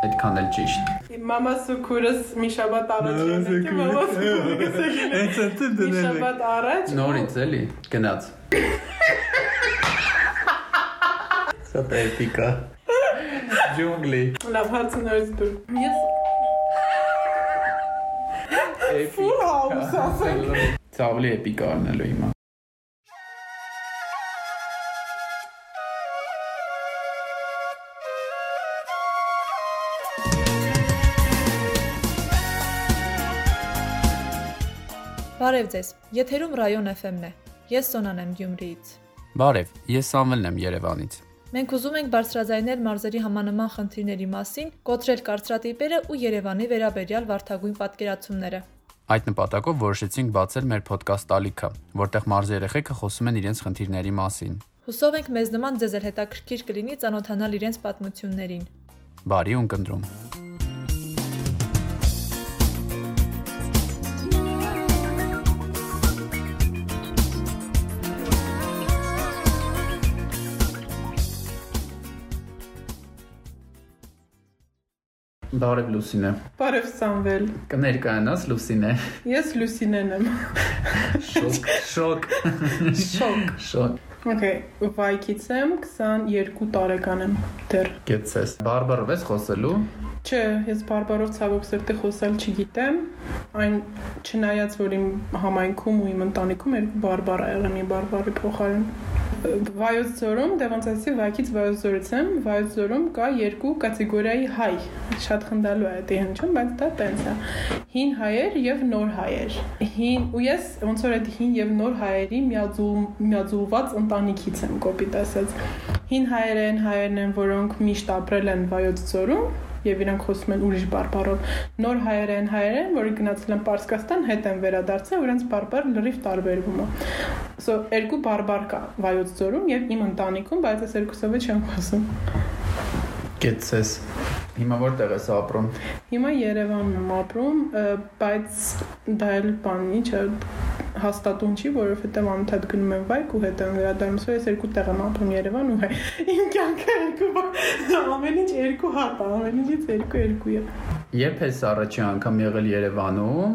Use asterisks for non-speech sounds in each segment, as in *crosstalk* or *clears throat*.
Այդքան էլ ճիշտ։ Մամաս ու քուրս մի շաբաթ առաջ եկել, մամաս ու քուրս եկել։ Հենց այդ Մի դնել է։ շաբաթ առաջ։ Նորից էլի գնաց։ Սա էպիկա։ Ջունգլի։ Լավ, հարցը նորից դուր։ Ես Full house, ասենք։ Ցավլի էպիկա արնելու հիմա։ Բարև ձեզ։ Եթերում Ռայոն FM-ն է։ Ես Սոնան եմ Գյումրիից։ Բարև, ես Սամվելն եմ Երևանից։ Մենք ուզում ենք բարձրաձայնել մարզերի համանման խնդիրների մասին, կոտրել կարծրատիպերը ու Երևանի վերաբերյալ վարթագույն պատկերացումները։ Այդ նպատակով որոշեցինք բացել մեր ոդկաստ ալիքը, որտեղ մարզի երեխեքը խոսում են իրենց խնդիրների մասին։ Հուսով ենք մեզ նման ձեզ էլ հետաքրքիր կլինի ճանոթանալ իրենց պատմություններին։ Բարի ու ընկնդրում։ Բարև Լուսինե։ բարև Սամվել։ Կներկայանաս Լուսինե։ Ես Լուսինեն եմ։ Շոկ, շոկ, Շոկ։ շոկ։ Okay, վայքից եմ, 22 տարեկան եմ դեռ։ Գեցես։ Բարբարով ես խոսելու։ Չէ, ես բարբարով ցավոք սրտի խոսալ չգիտեմ։ Այն չնայած որ իմ համայնքում ու իմ ընտանիքում երկու բարբար ա եղել մի բարբարի փոխարեն։ Վայոց ձորում, դե ոնց ասի, վայքից Վայոց ձորից եմ, Վայոց ձորում կա երկու կատեգորիայի հայ։ Շատ խնդալու է դա հնչում, բայց դա տենց է։ Հին հայեր եւ նոր հայեր։ Հին ու ես ոնց որ այդ հին եւ նոր հայերի միաձულ միաձուլված ընտանիքից եմ, կոպիտ ասած։ Հին հայերը են հայերն են, որոնք միշտ ապրել են Վայոց ձորում եւ իրանք խոսում են ուրիշ բարբարով։ Նոր հայեր են հայեր են, որը գնացել են Պարսկաստան, հետ են վերադարձել, ու իրանք բարբար լրիվ տարբերվում է։ So երկու բարբար կա Վայոց ձորում եւ իմ ընտանիքում, բայց այս երկուսով չեմ խոսում։ Գեցես։ Հիմա որտեղ ես ապրում։ Հիմա Երևանում եմ ապրում, բայց դա էլ բան ինչ է հաստատուն չի, որովհետեւ անընդհատ գնում եմ վայք ու հետ եմ վերադառնում։ So ես երկու տեղ եմ ապրում Երևան ու *laughs* Իմ կյանքը երկու ամեն ինչ երկու հատ, ամեն ինչից երկու երկու է։ Երբ ես առաջի անգամ եղել Երևանում,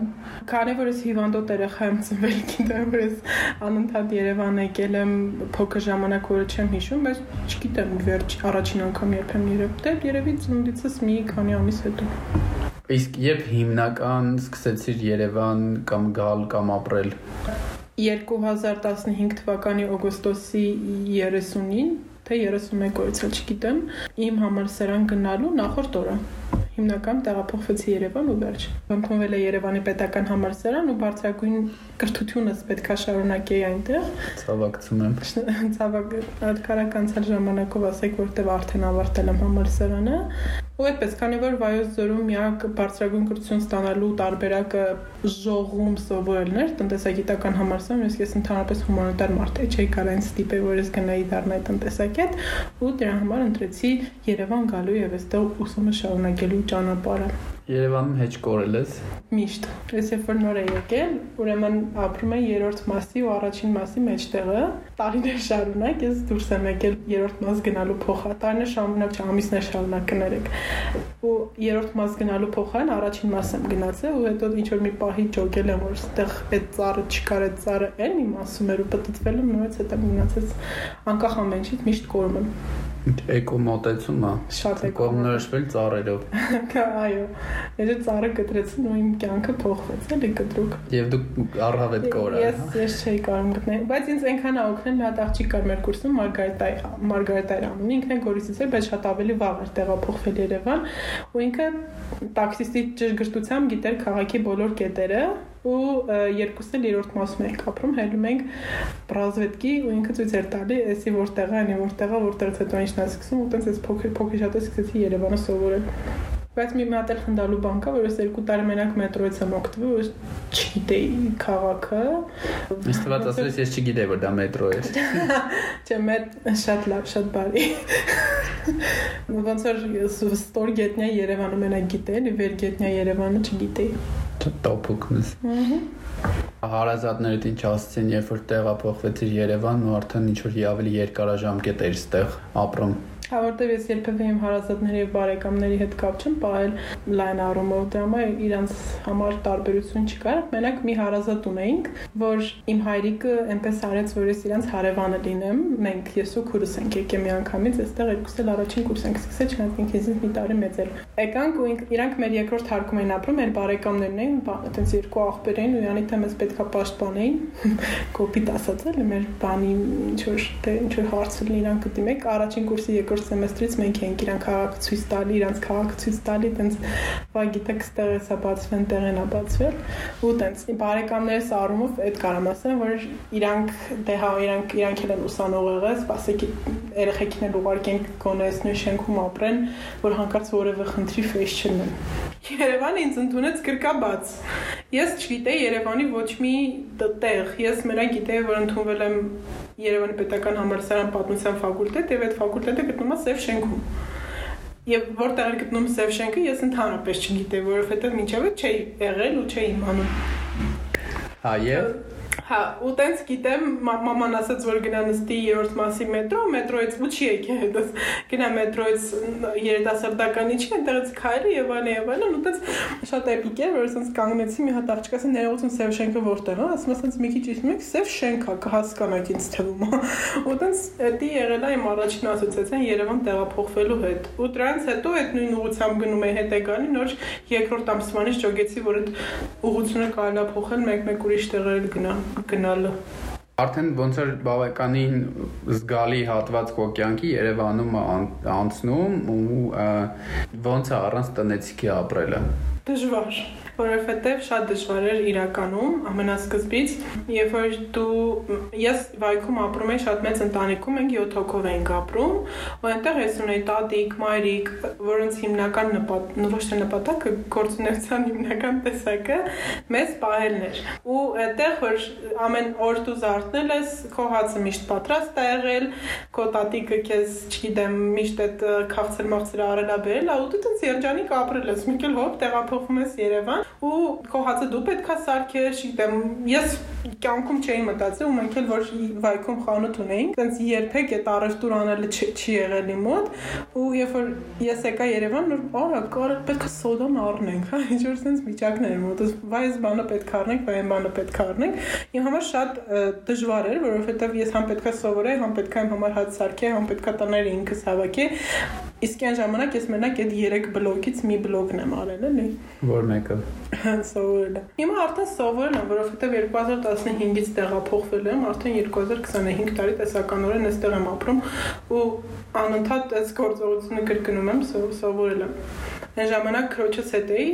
Քանի որ ես հիվանդոտ երեխա եմ ծնվել, գիտեմ, որ ես անընդհատ Երևան եկել եմ փոքր ժամանակ, որը չեմ հիշում, բայց չգիտեմ վերջ առաջին անգամ երբ եմ երբ դե երևի ծնունդիցս մի քանի ամիս հետո։ իսկ երբ հիմնական սկսեցիր Երևան կամ գալ կամ ապրել, 2015 թվականի օգոստոսի 30-ին, թե 31 օրից էլ չգիտեմ, իմ համալսարան գնալու նախորդ օրը հիմնական տեղափոխվեցի Երևան ու վերջ։ Ընդունվել է Երևանի պետական համալսարան ու բարձրագույն կրթությունս պետքա շարունակեի այնտեղ։ ցավակցում եմ։ Ցավոք արդարակ անցած ժամանակով ասեք, որտեվ արդեն ավարտել եմ համալսարանը։ Ու այդպես, քանի որ Վայոց ձորում միակ բարձրագույն կրթություն ստանալու տարբերակը ժողում սովորելն էր, տնտեսագիտական համալսարան, ես ես ընդհանրապես հումանիտար մարդ եմ, չէի կարող այն ստիպել, որ ես գնայի դառնայի տնտեսագետ, ու դրա համար ընտրեցի Երևան գալու եւ այստեղ ուսումը շարունակելու ճանապարհը։ Երևանում հեչ կորել ես։ Միշտ։ Ես երբ որ նոր եմ եկել, ուրեմն ապրում եմ երրորդ մասի ու առաջին մասի մեջտեղը։ Տարիներ շարունակ ես դուրս եմ եկել երրորդ մաս գնալու փոխա։ Տարիներ շարունակ չէ, ամիսներ շարունակ կներեք։ Ու երրորդ մաս գնալու փոխան առաջին մաս եմ գնացել ու հետո ինչ որ մի պահի ջոկել եմ, որ ստեղ այդ ծառը չկար, այդ ծառը այն իմ ասում էր ու պատտվել եմ նորից հետո գնացած անկախ ամեն ինչից միշտ կորում եմ։ Էկո մոտեցում է։ Շատ էկո Կողմնորոշվել ծառերով։ *laughs* Այո։ Այդ ծառը կտրեցին ու իմ կյանքը փոխվեց, էլի կտրուկ։ Եւ դու առհավետ կորա։ Ես ես չէի կարող գտնել, բայց ինձ այնքան ա օգնել մի հատ աղջիկ կար մեր կուրսում Մարգարիտա Մարգարիտա անունի, ինքն է Գորիսից էր, բայց շատ ավելի վաղ էր տեղափոխվել Երևան, ու ինքը տաքսիստի ճշգրտությամբ գիտեր քաղաքի բոլոր կետերը ու երկուսն էլ երրորդ մասում ենք ապրում, հելում ենք բրազվետկի ու ինքը ցույց էր տալի, էսի որտեղ է, այնի որտեղ է, որտեղից հետո ինչն է սկսում, ու տենց էս փոքր փոքր շատ է սկսեցի Երևանը սովորել։ Բայց մի հատ էլ խնդալու բան կա, որ ես երկու տարի մենակ մետրոից եմ օգտվել, ու չգիտեի քաղաքը։ Ես թվաց ասես ես չգիտեի որ դա մետրո է։ *laughs* Չէ, մետ շատ լավ, շատ բարի։ Ոնց որ ստոր գետնյա Երևանը մենակ գիտեի, վեր գետնյա Երևանը չգիտեի։ Տոփուկնես։ Հարազատներիդ ինչ ասցին, երբ որ տեղափոխվեցիր Երևան ու արդեն ինչ որ ավելի երկարաժամկետ էր ստեղ ապրում։ Հա որտեվ ես երբևէ իմ հարազատների եւ բարեկամների հետ կապ չեմ ողել լայն առումով դրա համար իրանց համար տարբերություն չկար։ Մենակ մի հարազատ ունեինք, որ իմ հայրիկը այնպես արեց, որ ես իրանց հարևանը լինեմ։ Մենք ես ու քուրս ենք եկել մի անգամից, այստեղ երկուս էլ առաջին կուրս ենք սկսել, չնայած ինքս ինձ մի տարի մեծ էր։ Եկանք ու իրանք մեր երկրորդ հարկում էին ապրում, մեր բարեկամներն էին, այտենց երկու աղբեր էին ու յանի թե մեզ պետքա պաշտպանեին։ *laughs* Կոպիտ ասած էլ մեր բանի ինչ որ դե ինչ որ հարցը լինի իրանք դիմեք առաջին կուրսի երկրորդ երկրորդ սեմեստրից մենք էինք իրան քաղաք ցույց տալի, իրանց քաղաք ցույց տալի, տենց վայ գիտեք, ստեղ էս է բացվել, տեղեն է բացվել, ու տենց բարեկամներս առումով այդ կարամ ասեմ, որ իրանք դե հա իրանք իրանք էլ են ուսանող եղել, ասեք երեխեքին էլ ուղարկենք գոնե այս նույն շենքում ապրեն, որ հանկարծ որևէ խնդրի ֆեյս չլինեն։ Երևանը ինձ ընդունեց գրկաբաց։ Ես չգիտեի Երևանի ոչ մի տեղ։ Ես մենակ գիտեի, որ ընդունվել եմ Երևանի պետական համալսարան պատմության ֆակուլտետ եւ այդ ֆակուլտետը գտնվում է Սև շենքում։ Եվ որտեղ է գտնվում Սև շենքը, ես ընդհանրապես չգիտեի, որովհետեւ մինչև այդ չէի եղել ու չէի իմանում։ Հա, եւ Հա, ու տենց գիտեմ, մաման ասաց, որ գնա նստի երրորդ մասի մետրո, մետրոից ու չի եկել հետո գնա մետրոից երիտասարդականի չի, այնտեղից քայլի եւ այլն եւ այլն, ու տենց շատ էպիկ է, որ ասենց կանգնեցի մի հատ աղջիկ ասեն ներողություն սև շենքը որտեղ է, ասում ասենց մի քիչ իսկ մեկ սև շենք է, կհասկանաք ինձ թվում է։ Ու տենց դա եղել է իմ առաջին ասոցիացիան Երևան տեղափոխվելու հետ։ Ու դրանից հետո այդ նույն ուղությամբ գնում էի հետ եկանի, նոր երկրորդ ամսմանից ճոգեցի, որ այդ ուղությունը կարելի է փոխել մեկ-մեկ ուրիշ տեղեր գնա գնալը Արդեն ոնց որ բավականին զգալի հատված քո կյանքի Երևանում անցնում ու ոնց է առանց տնեցիքի ապրելը։ Դժվար որովհետև շատ դժվար էր իրականում ամենասկզբից, երբ որ դու ես վայքում ապրում եմ շատ մեծ ընտանիքում, ենք 7 հոգով ենք ապրում, ու այնտեղ ես ունեի տատիկ, մայրիկ, որոնց հիմնական նպատ, ոչ թե նպատակը գործունեության հիմնական տեսակը մեծ պահելն էր։ Ու այնտեղ որ ամեն օր դու զարթնել ես, քո հացը միշտ պատրաստ է եղել, քո տատիկը քեզ, չգիտեմ, միշտ այդ քաղցր մաղցրը արել է բերել, ու դու տենց երջանիկ ապրել ես։ Մեկ էլ հոբ տեղափոխվում ես Երևան ու քո հացը դու պետքա սարքես, չգիտեմ, ես կյանքում չէի մտածել ու մենք էլ որ վայքում խանութ ունեինք, այնց երբեք այդ առևտուր անելը չի եղել իմ մոտ ու երբ որ ես եկա Երևան, որ արա կարա պետքա սոդան առնենք, հա, ինչ որ sense միջակներ մոտ, վայ այս բանը պետք է առնենք, վայ այն բանը պետք է առնենք։ Իմ համար շատ դժվար էր, որովհետև ես համ պետքա սովորեի, համ պետքա իմ համար հաց սարքեի, համ պետքա տաները ինքս հավաքեի Իսկ այն ժամանակ ես մենակ այդ 3 բլոկից մի բլոկն եմ արել, էլի։ Որ մեկը։ *laughs* Սովորել եմ։ Հիմա արդեն սովորել եմ, որովհետև 2015-ից տեղափոխվել եմ, արդեն 2025 տարի տեսականորեն այստեղ եմ ապրում ու անընդհատ այս գործողությունը կրկնում եմ, սովորել եմ։ Այն ժամանակ քրոջս հետ էի,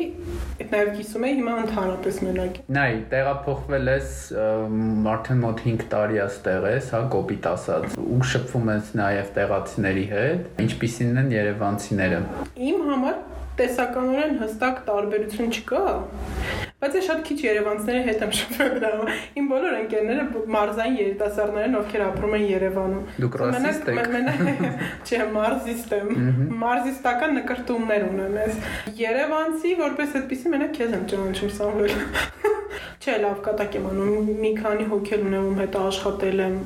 նաև կիսում էի, հիմա ընդհանրապես մենակ։ Նայ, տեղափոխվել ես արդեն մոտ 5 տարի աստեղ ես, հա, կոպիտ ասած, ու շփվում ես նաև տեղացիների հետ։ Ինչպիսին են երևանցիները։ Իմ համար տեսականորեն հստակ տարբերություն չկա, բայց ես շատ քիչ Երևանցիների հետ եմ շփվել դրա։ Իմ բոլոր ընկերները մարզային երիտասարդներ են, ովքեր ապրում են Երևանում։ Դուք ռասիստ եք։ *laughs* Չէ, մարզիստ եմ։ Մարզիստական նկարտումներ ունեմ ես։ Երևանցի որպես այդպեսի մենակ քեզ եմ ճանաչում Սամվել։ *laughs* Չէ, լավ կատակ եմ անում։ Մի քանի հոգել ունեմ, ում հետ աշխատել եմ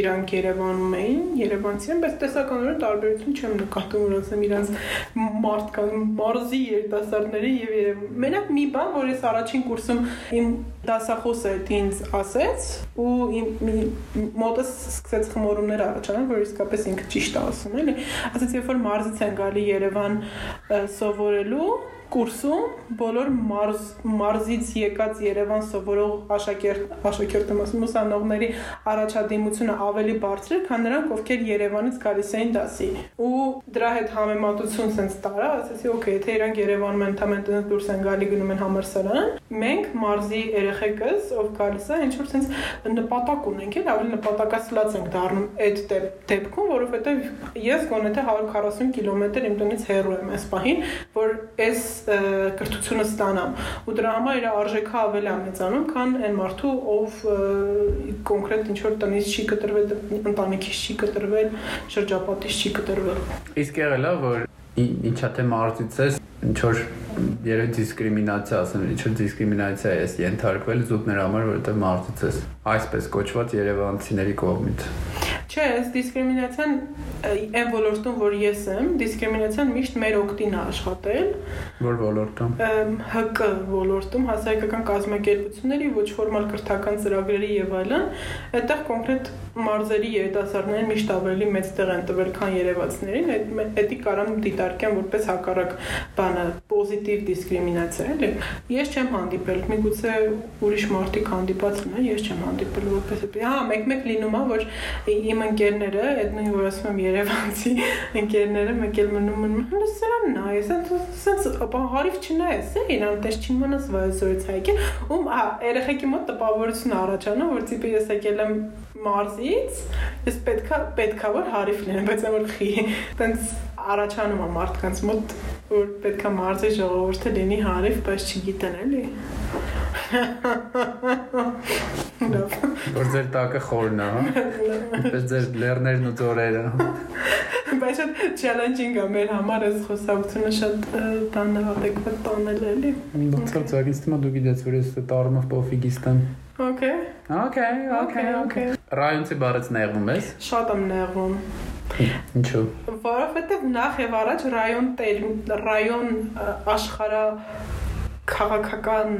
իրանք Երևանում էին, Երևանցի են, բայց տեսականորեն տարբերություն չեմ նկատում, որ ասեմ իրանց մարդկան մարզի երիտասարդների եւ Երևան։ Մենակ մի բան, որ ես առաջին կուրսում իմ դասախոսը ինձ ասեց ու իմ մոտս սկսեց խմորումներ առաջանալ, որ իսկապես ինքը ճիշտ է ասում, էլի։ Ասաց, երբ որ մարզից են գալի Երևան սովորելու, կուրսում բոլոր մարզ մարզից եկած Երևան սովորող աշակերտ աշակերտում ասում ուսանողների առաջադիմությունը ավելի բարձր է, քան նրանք, ովքեր Երևանից գալիս էին դասի։ Ու դրա հետ համեմատություն sense տարա, ասացի, օքեյ, եթե իրանք Երևանում են թամեն տնից դուրս են գալի գնում են համալսարան, մենք մարզի երեխեքս, ով գալիս է, ինչ որ sense նպատակ ունենք, էլ ավելի նպատակասլաց ենք դառնում այդ դեպքում, որովհետև ես գոնե թե 140 կիլոմետր իմ տնից հեռու եմ այս պահին, որ այս կրթությունը ստանամ ու դրա համար իր արժեքը ավելի է մեծանում քան այն մարդու ով կոնկրետ ինչ որ տնից չի կտրվել ընտանիքից չի կտրվել շրջապատից չի կտրվել իսկ եղել է որ ինչա թե մարզից ես ինչ որ երեք դիսկրիմինացիա ասեմ, ինչ որ դիսկրիմինացիա ես ենթարկվել զուտ նրա համար, որովհետև մարզից ես այսպես կոչված Երևանցիների կողմից։ Չէ, այս դիսկրիմինացիան այն ոլորտում, որ ես եմ, դիսկրիմինացիան միշտ մեր օգտին է աշխատել։ Որ ոլորտում։ ՀԿ ոլորտում հասարակական կազմակերպությունների ոչ ֆորմալ կրթական ծրագրերի եւ այլն, այդտեղ կոնկրետ մարզերի երիտասարդներին միշտ ավելի մեծ տեղ են տվել, քան երևացներին։ Այդ դա կարամ դիտարկեմ որպես հակառակ բանը, պոզիտիվ դիսկրիմինացիա, էլի։ Ես չեմ հանդիպել, միգուցե ուրիշ մարդիկ հանդիպած ունեն, ես չեմ հանդիպել որպես Հա, մեկ-մեկ լինում է, որ իմ ընկերները, այդ նույն որ ասում եմ Երևանցի ընկերները մեկ էլ մնում են, հələ սրանն է, ես ապա հարիվ չնայես, է, իրան տես չիմանաս վայզորից հայկել, ում երեխեքի մոտ տպավորություն առաջանում, որ տիպը ես եկել եմ մարզից, ես պետքա պետքա որ հարիվ լինեմ, բայց որ խի, տենց առաջանում է մարդկանց մոտ, որ պետքա մարզի ժողովուրդը լինի հարիվ, բայց չգիտեն էլի։ Լավ։ Որ ձեր տակը խորն է, հա։ Պես ձեր լեռներն ու ձորերը։ Բայց շատ challenging է մեր համար այս խոսակցությունը շատ է adekvat տանել էլի։ Դարձավ ցագից թվում է դու գիտես որ ես տարմով պոֆիգիստ եմ։ Okay։ Okay, okay, okay։ Ռայոնցի բառից նեղվում ես։ Շատ եմ նեղվում։ Ինչու։ Որովհետև նախ եւ առաջ ռայոն ռայոն աշխարհա քաղաքական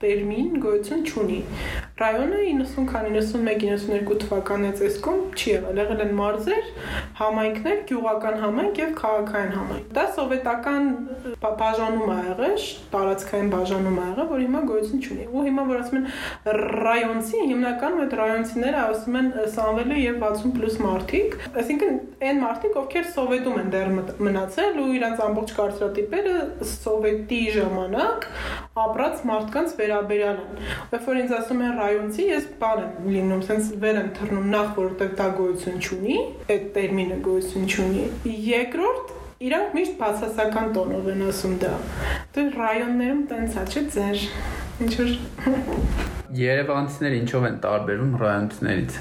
տերմին գոյություն չունի։ Ռայոնը 90 քան 91-92 թվականի ցեսկում չի եղել, եղել են մարզեր, համայնքներ, գյուղական համայնք եւ քաղաքային համայնք։ Դա սովետական բաժանում ա եղել, տարածքային բաժանում ա եղել, որ հիմա գոյություն չունի։ Ու հիմա որ ասում են ռայոնցի, հիմնականում այդ ռայոնցիները ասում են Սամվելը եւ 60+ մարդիկ, այսինքն այն մարդիկ, ովքեր սովետում են դեռ մնացել ու իրանց ամբողջ կարծրատիպերը սովետի ժամանակ ապրած մարդկանց վերաբերյալ են։ Երբ որ ինձ ասում են ռայոնցի, ես բան եմ լինում, sense վեր եմ թռնում նախ որովհետև դա գոյություն չունի, այդ տերմինը գոյություն չունի։ Երկրորդ իրանք միշտ բացասական տոնով են ասում դա։ Դե ռայոններում տենց է, չէ՞ ձեր։ Ինչ որ Երևանցիները ինչով են տարբերվում ռայոնցիներից։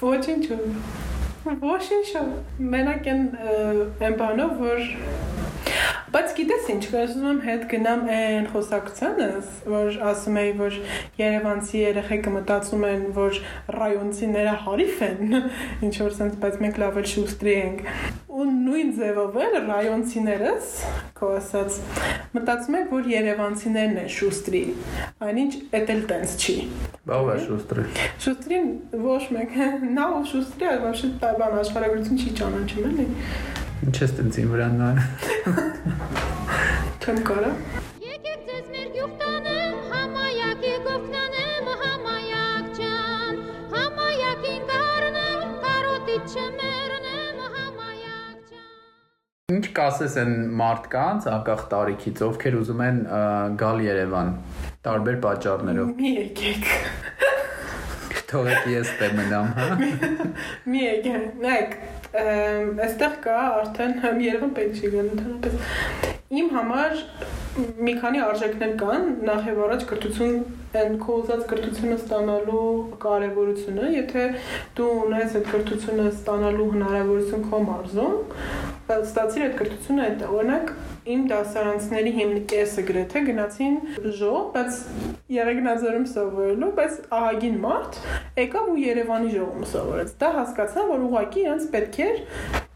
Ոչինչով։ Ոչինչով։ Մենակ են այն բանով, որ Բայց գիտես ինչ, կասում եմ հետ գնամ այն խոսակցանս, որ ասում էի, որ Երևանցի երեխեքը մտածում են, որ ռայոնցիները հարիֆ են, *laughs* ինչ որ sense, բայց մենք լավ էլ շուստրի ենք։ Ու նույն ձևով էլ ռայոնցիներս, քո ասած, մտածում եք, որ երևանցիներն են շուստրի։ Այնինչ էդ էլ տենց չի։ Բավ է շուստրի։ Շուստրին ոչ մեկ, նա ու շուստրի, այլ ոչ մի բան աշխարհագրություն չի ճանաչում, էլի։ Ինչ ես տենց իմ վրա նայ։ Չեմ կարա։ Եկեք ձեզ մեր գյուղ տանեմ, համայակի գովքնանեմ, համայակ ջան, համայակին կառնեմ, կարոտից չմեռնեմ, համայակ ջան։ Ինչ կասես են մարդկանց անկախ տարիքից, ովքեր ուզում են գալ Երևան տարբեր պատճառներով։ Մի եկեք։ Թողեք ես տե մնամ, հա։ Մի եկեք։ Նայեք, այստեղ կա արդեն Երևան պետք չի գան ընդհանրապես իմ համար մի քանի արժեքներ կան նախ եւ առաջ կրթություն այն կոզած կրթությունը ստանալու կարեւորությունը եթե դու ունես այդ կրթությունը ստանալու հնարավորություն քո մարզում ստացիր այդ կրթությունը այդ օրինակ իմ դասարանցների հիմնի կեսը գրեթե գնացին ժո, բայց Երեգնաձորում սովորելու, բայց ահագին մարդ եկավ ու Երևանի ժողում սովորեց։ Դա հասկացա, որ ուղղակի իրենց պետք էր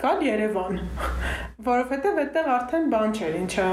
գալ Երևան, որովհետև այդտեղ արդեն բան չէր, ինչա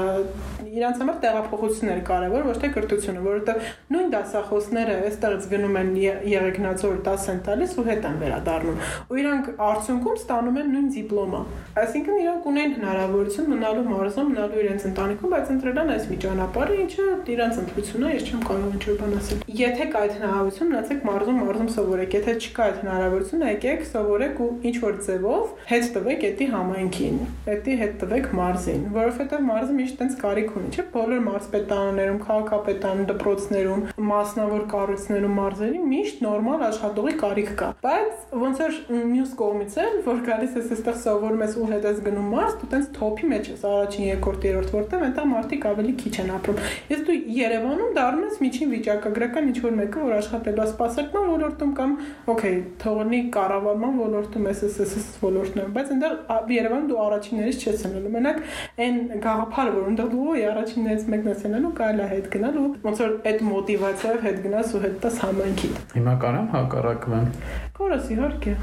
իրանց համար տեղափոխությունն էր կարևոր, ոչ թե կրթությունը, որովհետև նույն դասախոսները այստեղից գնում են Երեգնաձոր 10 են տալիս ու հետ են վերադառնում։ Ու իրանք արդյունքում ստանում են նույն դիպլոմը։ Այսինքն իրանք ունեն հնարավորություն մնալու մարզում, մնալու իրենց ընտանիքում, բայց ընտրել են այս մի ճանապարհը, ինչը իրանց ընտրությունն է, ես չեմ կարող ինչ-որ բան ասել։ Եթե կա այդ հնարավորություն, մնացեք մարզում, մարզում սովորեք։ Եթե չկա այդ հնարավորությունը, եկեք սովորեք ու ինչ որ ձևով հետ տվեք էդի համայնքին, էդի հետ տվեք մարզին, որովհետև մարզը միշտ տենց կարիք ունի, չէ՞, բոլոր մարզպետարաններում, քաղաքապետան դպրոցներում, մասնավոր կառույցներում մարզերի միշտ նորմալ աշխատողի կարիք կա։ Բայց ոնց որ մյուս կողմից էլ, որ գալիս ես այստեղ սովորում ես ու հետ ես գնում մարզ, դու տենց թոփի մեջ ես, առաջին, երկրորդ, երրորդ, որտեղ այնտեղ մարդիկ ավելի քիչ են ապրում։ Ես դու Երևանում դառնում ես միջին վիճակագրական ինչ որ մեկը, որ աշխատելու սպասարկման ոլորտում կամ օքեյ, թողնի կառավարման ոլորտում, SSS ոլորտում, բայց այնտեղ որտեղ Երևան դու առաջիններից չես ելնելու։ Մենակ այն գաղափարը, որ ընդդեմ դու ի առաջիններից մեկն ես ելնելու, կարելի է հետ գնալ ու ոնց որ այդ մոտիվացիայով հետ գնաս ու հետ տաս համայնքիդ։ Հիմա կարամ հակառակվեմ։ Կորս իհարկե։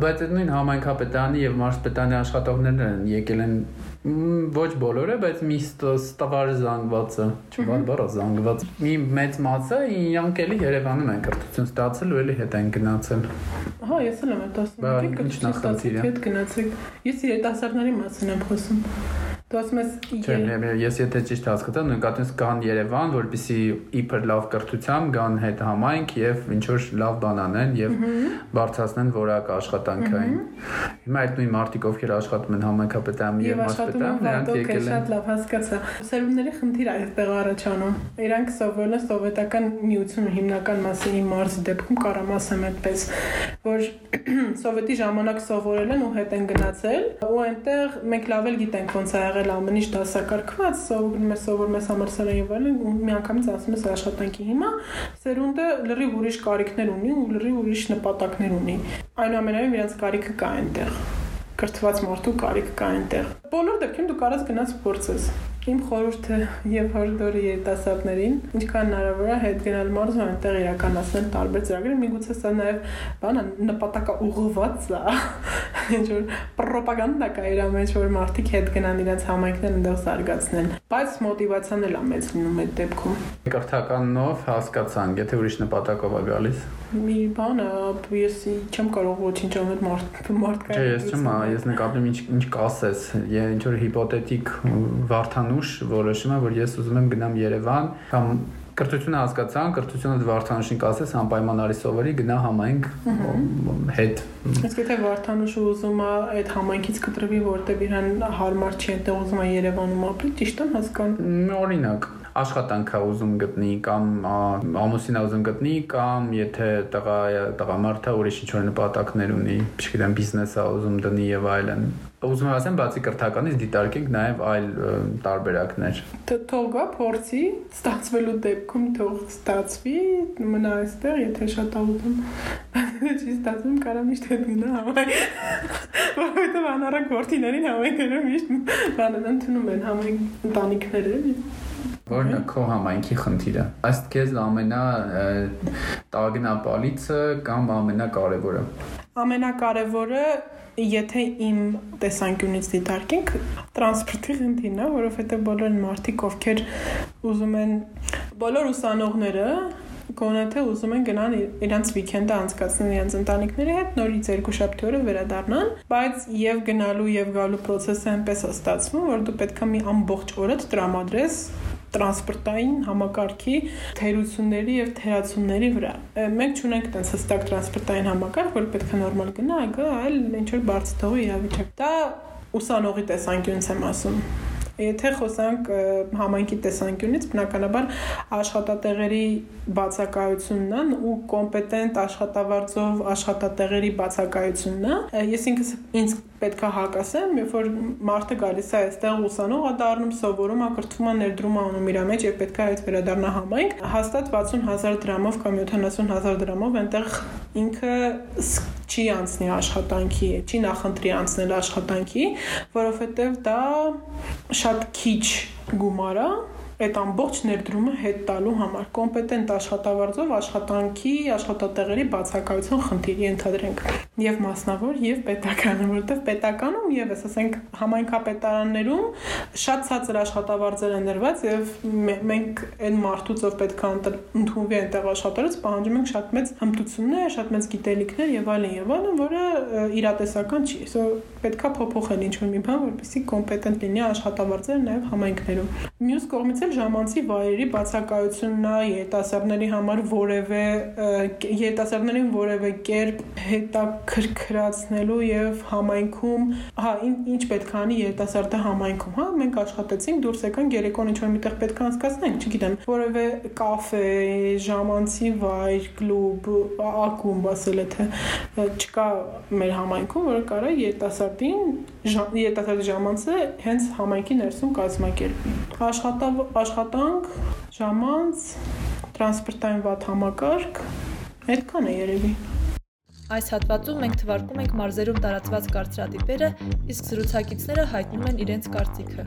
Բայց այդ նույն համայնքապետարանի եւ մարզպետարանի աշխատողներն են եկել են ոչ բոլորը, բայց մի ստավար զանգվածը, չվար բառը զանգված։ Մի մեծ մասը իրանք էլի Երևանում են կրթություն ստացել ու էլի հետ են գնացել։ Հա, ես էլ եմ այդ Բա, ասում։ ինչ նախնդիր է։ Հետ գնացեք։ Ես երիտասարդների մասին եմ խոսում։ Դու ասում ես Չէ, ես եթե ճիշտ հասկացա, նկատես կան Երևան, որպեսի իբր լավ կրթությամբ գան հետ համայնք եւ ինչ որ լավ բան անեն եւ բարձրացնեն որակ աշխատանքային։ Հիմա այդ նույն մարտիկ ովքեր աշխատում են համայնքապետարանում եւ մասպետարանում, նրանք եկել են շատ լավ հասկացա։ Սերունդների խնդիր այստեղ առաջանում։ Իրանք սովորել են սովետական միությունը հիմնական մասի իմ մարզի դեպքում կարամ ասեմ այդպես, որ *clears throat* սովետի ժամանակ սովորել են ու հետ են գնացել, ու այնտեղ մենք լավ էլ գիտենք ոնց է եղել ամեն ինչ դասակարգված, սովորում ես սովորում ես համալսարան եւ այլն, ու միանգամից ասում ես աշխատանքի հիմա սերունդը լրիվ ուրիշ կարիքներ ունի ու լրիվ ուրիշ նպատակներ ունի։ Այնուամենայնիվ իրենց կարիքը կա այնտեղ կրթված մարդու կարիք կա այնտեղ։ Բոլոր դեպքերում դու կարաս գնաս փորձես։ Իմ խորհուրդը եւ հորդորը երիտասարդներին, ինչքան հնարավոր է հետ գնալ մարզում այնտեղ իրականացնել տարբեր ծրագրեր, միգուցե սա նաեւ բանը նպատակա ուղղված է։ *laughs* Ինչ որ ռոպագանդա կա իր մեջ, որ մարդիկ հետ գնան իրենց համայնքներն այնտեղ զարգացնեն։ Բայց մոտիվացիան էլ է մեծ լինում այդ դեպքում։ կրթականով հասկացանք, եթե ուրիշ նպատակով է գալիս։ Մի բանը ես չեմ կարող ոչինչ անել մարդ մարդկային։ ես չեմ, ես նկատում ինչ ինչ կասես, ինչ որ հիպոթետիկ վարթանուշ որոշում է, որ ես ուզում եմ գնամ Երևան կամ կրթությունը հասկացան, կրթությունը վարթանուշին կասես անպայման արի սովորի գնա համայնք հետ Իսկ եթե Վարդանուշը ուզում է այդ համայնքից կտրվի, որտեղ իրան հարմար չի, այնտեղ ուզում է Երևանում ապրի, ճիշտ եմ հասկանում։ օրինակ աշխատանք է ուզում գտնի կամ ա, ամուսին է ուզում գտնի կամ եթե տղա տղամարդը ուրիշ ինչ-որ նպատակներ ունի, չգիտեմ, բիզնես է ուզում դնի եւ այլն ուզում եմ ասեմ, բացի կրթականից դիտարկենք նաև այլ տարբերակներ։ Թող գա փորձի, ստացվելու դեպքում թող ստացվի, մնա այստեղ, եթե շատ ավտում։ *laughs* Չի ստացվում, կարա միշտ հետ գնա համայ։ *laughs* Որովհետև անառակ գործիներին համայնքներում միշտ բանն ընդունում են համայն ընտանիքները։ Որն է քո համայնքի խնդիրը։ Ըստ քեզ ամենա տագնապալիցը կամ ամենակարևորը։ Ամենակարևորը եթե իմ տեսանկյունից դիտարկենք տրանսպորտի խնդիրն է, որովհետև բոլոր մարդիկ, ովքեր ուզում են բոլոր ուսանողները գոնե թե ուզում են գնան ի- իրանց վիկենդը անցկացնեն իրանց ընտանիքների հետ, նորից երկու շաբթի օրը վերադառնան, բայց եւ գնալու եւ գալու process-ը այնպես է ստացվում, որ դու պետքա մի ամբողջ օրը տրամադրես տրանսպորտային համակարգի թերությունների եւ թերացումների վրա։ Մենք չունենք տենց հստակ տրանսպորտային համակարգ, որ պետք է նորմալ գնա, այլ ինչ որ բարձր թողի իրավիճակ։ Դա ուսանողի տեսանկյունից եմ ասում։ Եթե խոսանք համայնքի տեսանկյունից, բնականաբար աշխատատեղերի բացակայությունն ու կոմպետենտ աշխատավարձով աշխատատեղերի բացակայությունն Ես ինքս ինձ պետքա հակասեմ, երբ որ մարդը գալիս է այստեղ ուսանող է դառնում, սովորում է, կրթվում է, ներդրում է անում իր մեջ եւ պետքա այդ վերադառնա համայնք, հաստատ 60000 դրամով կամ 70000 դրամով այնտեղ ինքը չի անցնի աշխատանքի, չի նախընտրի անցնել աշխատանքի, որովհետև դա շատ քիչ գումար է այդ ամբողջ ներդրումը հետ տալու համար կոմպետենտ աշխատավարձով աշխատանքի աշխատատեղերի բացակայություն խնդիրի ընդհանրենք եւ մասնավոր եւ պետական որովհետեւ պետականում եւս ասենք համայնքապետարաններում շատ ցածր աշխատավարձեր են դրված եւ մե- մենք այն մարդուց ով պետք է ընդ- ընդունվի այնտեղ աշխատելուց պահանջում ենք շատ մեծ հմտություններ, շատ մեծ գիտելիքներ եւ այլն եւ այլն, որը իրատեսական չի։ So պետքա փոփոխել ինչ-որ մի բան, որպեսզի կոմպետենտ լինի աշխատավարձերը նաեւ համայնքներում։ Մյուս կողմից էլ ժամանցի վայրերի բացակայությունն է երիտասարդների համար որևէ երիտասարդներին որևէ կերպ հետաքրքրացնելու եւ համայնքում, հա, ին- ինչ պետք է անի երիտասարդը համայնքում, հա, մենք աշխատեցինք, դուրս եկանք երեկոն ինչ-որ միտեղ պետք է անցկացնենք, չգիտեմ, որևէ կաֆե, ժամանցի վայր, կլուբ, ակումբ, ասել է թե չկա մեր համայնքում, որը կարա երիտասարդին երիտասարդի ժամանցը հենց համայնքի ներսում կազմակերպի։ Աշխատավ աշխատանք, ժամանց, տրանսպորտային վատ համակարգ, այդքան է երևի։ Այս հատվածում մենք թվարկում ենք մարզերում տարածված կարծրատիպերը, իսկ զրուցակիցները հայտնում են իրենց կարծիքը։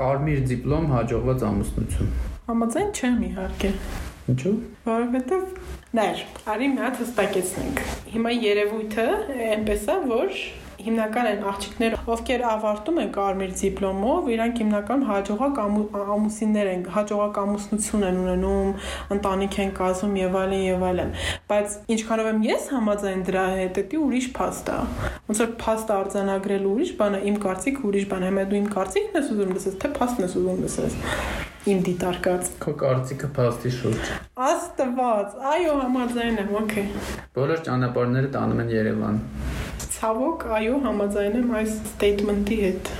Կարմիր դիպլոմ հաջողված ամուսնություն։ Համաձայն չեմ իհարկե։ Ինչու՞։ Որովհետև նայր, արի մի հատ հստակեցնենք։ Հիմա երևույթը այնպես է, որ հիմնական են աղջիկները, ովքեր ավարտում են կարմիր դիպլոմով, իրանք հիմնական հաջողակ ամու- ամուսիններ են, հաջողակ ամուսնություն են ունենում, ընտանիք են կազմում եւ այլն եւ այլն։ Բայց ինչքանով եմ ես համաձայն դրա հետ, դա ուրիշ փաստ է։ Ոնց որ փաստ արձանագրելու ուրիշ բան է, իմ կարծիք ուրիշ բան է։ Հիմա դու իմ կարծիքն ես ուզում լսես, թե փաստն ես ուզում լսես։ Իմ դիտարկած։ Քո կարծիքը փաստի շուրջ։ Աստված, այո, համաձայն եմ, օքեյ։ Բոլոր ճանապարհները տանում են Երևան։ Ցավոք, այո, համաձայն եմ այս statement-ի հետ։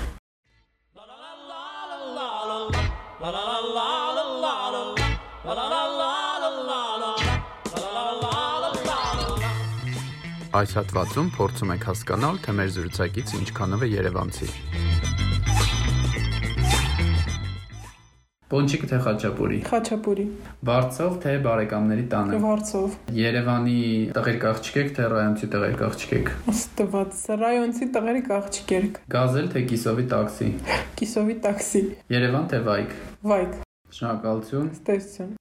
Այս հատվածում փորձում ենք հասկանալ, թե մեր զրուցակից ինչքանով է Երևանցի։ Պոնչիկը թե խաչապուրի։ Խաչապուրի, Վարձով թե բարեկամների տանը։ Վարչով, Երևանի տղերք աղջիկ եք թե ռայոնցի տղերք աղջիկ եք։ Աստված, ռայոնցի տղերի աղջիկերք, Գազել թե կիսովի տաքսի։ Կիսովի տաքսի, Երևան թե Վայք։ Վայք, Շնորհակալություն։ ստեսություն։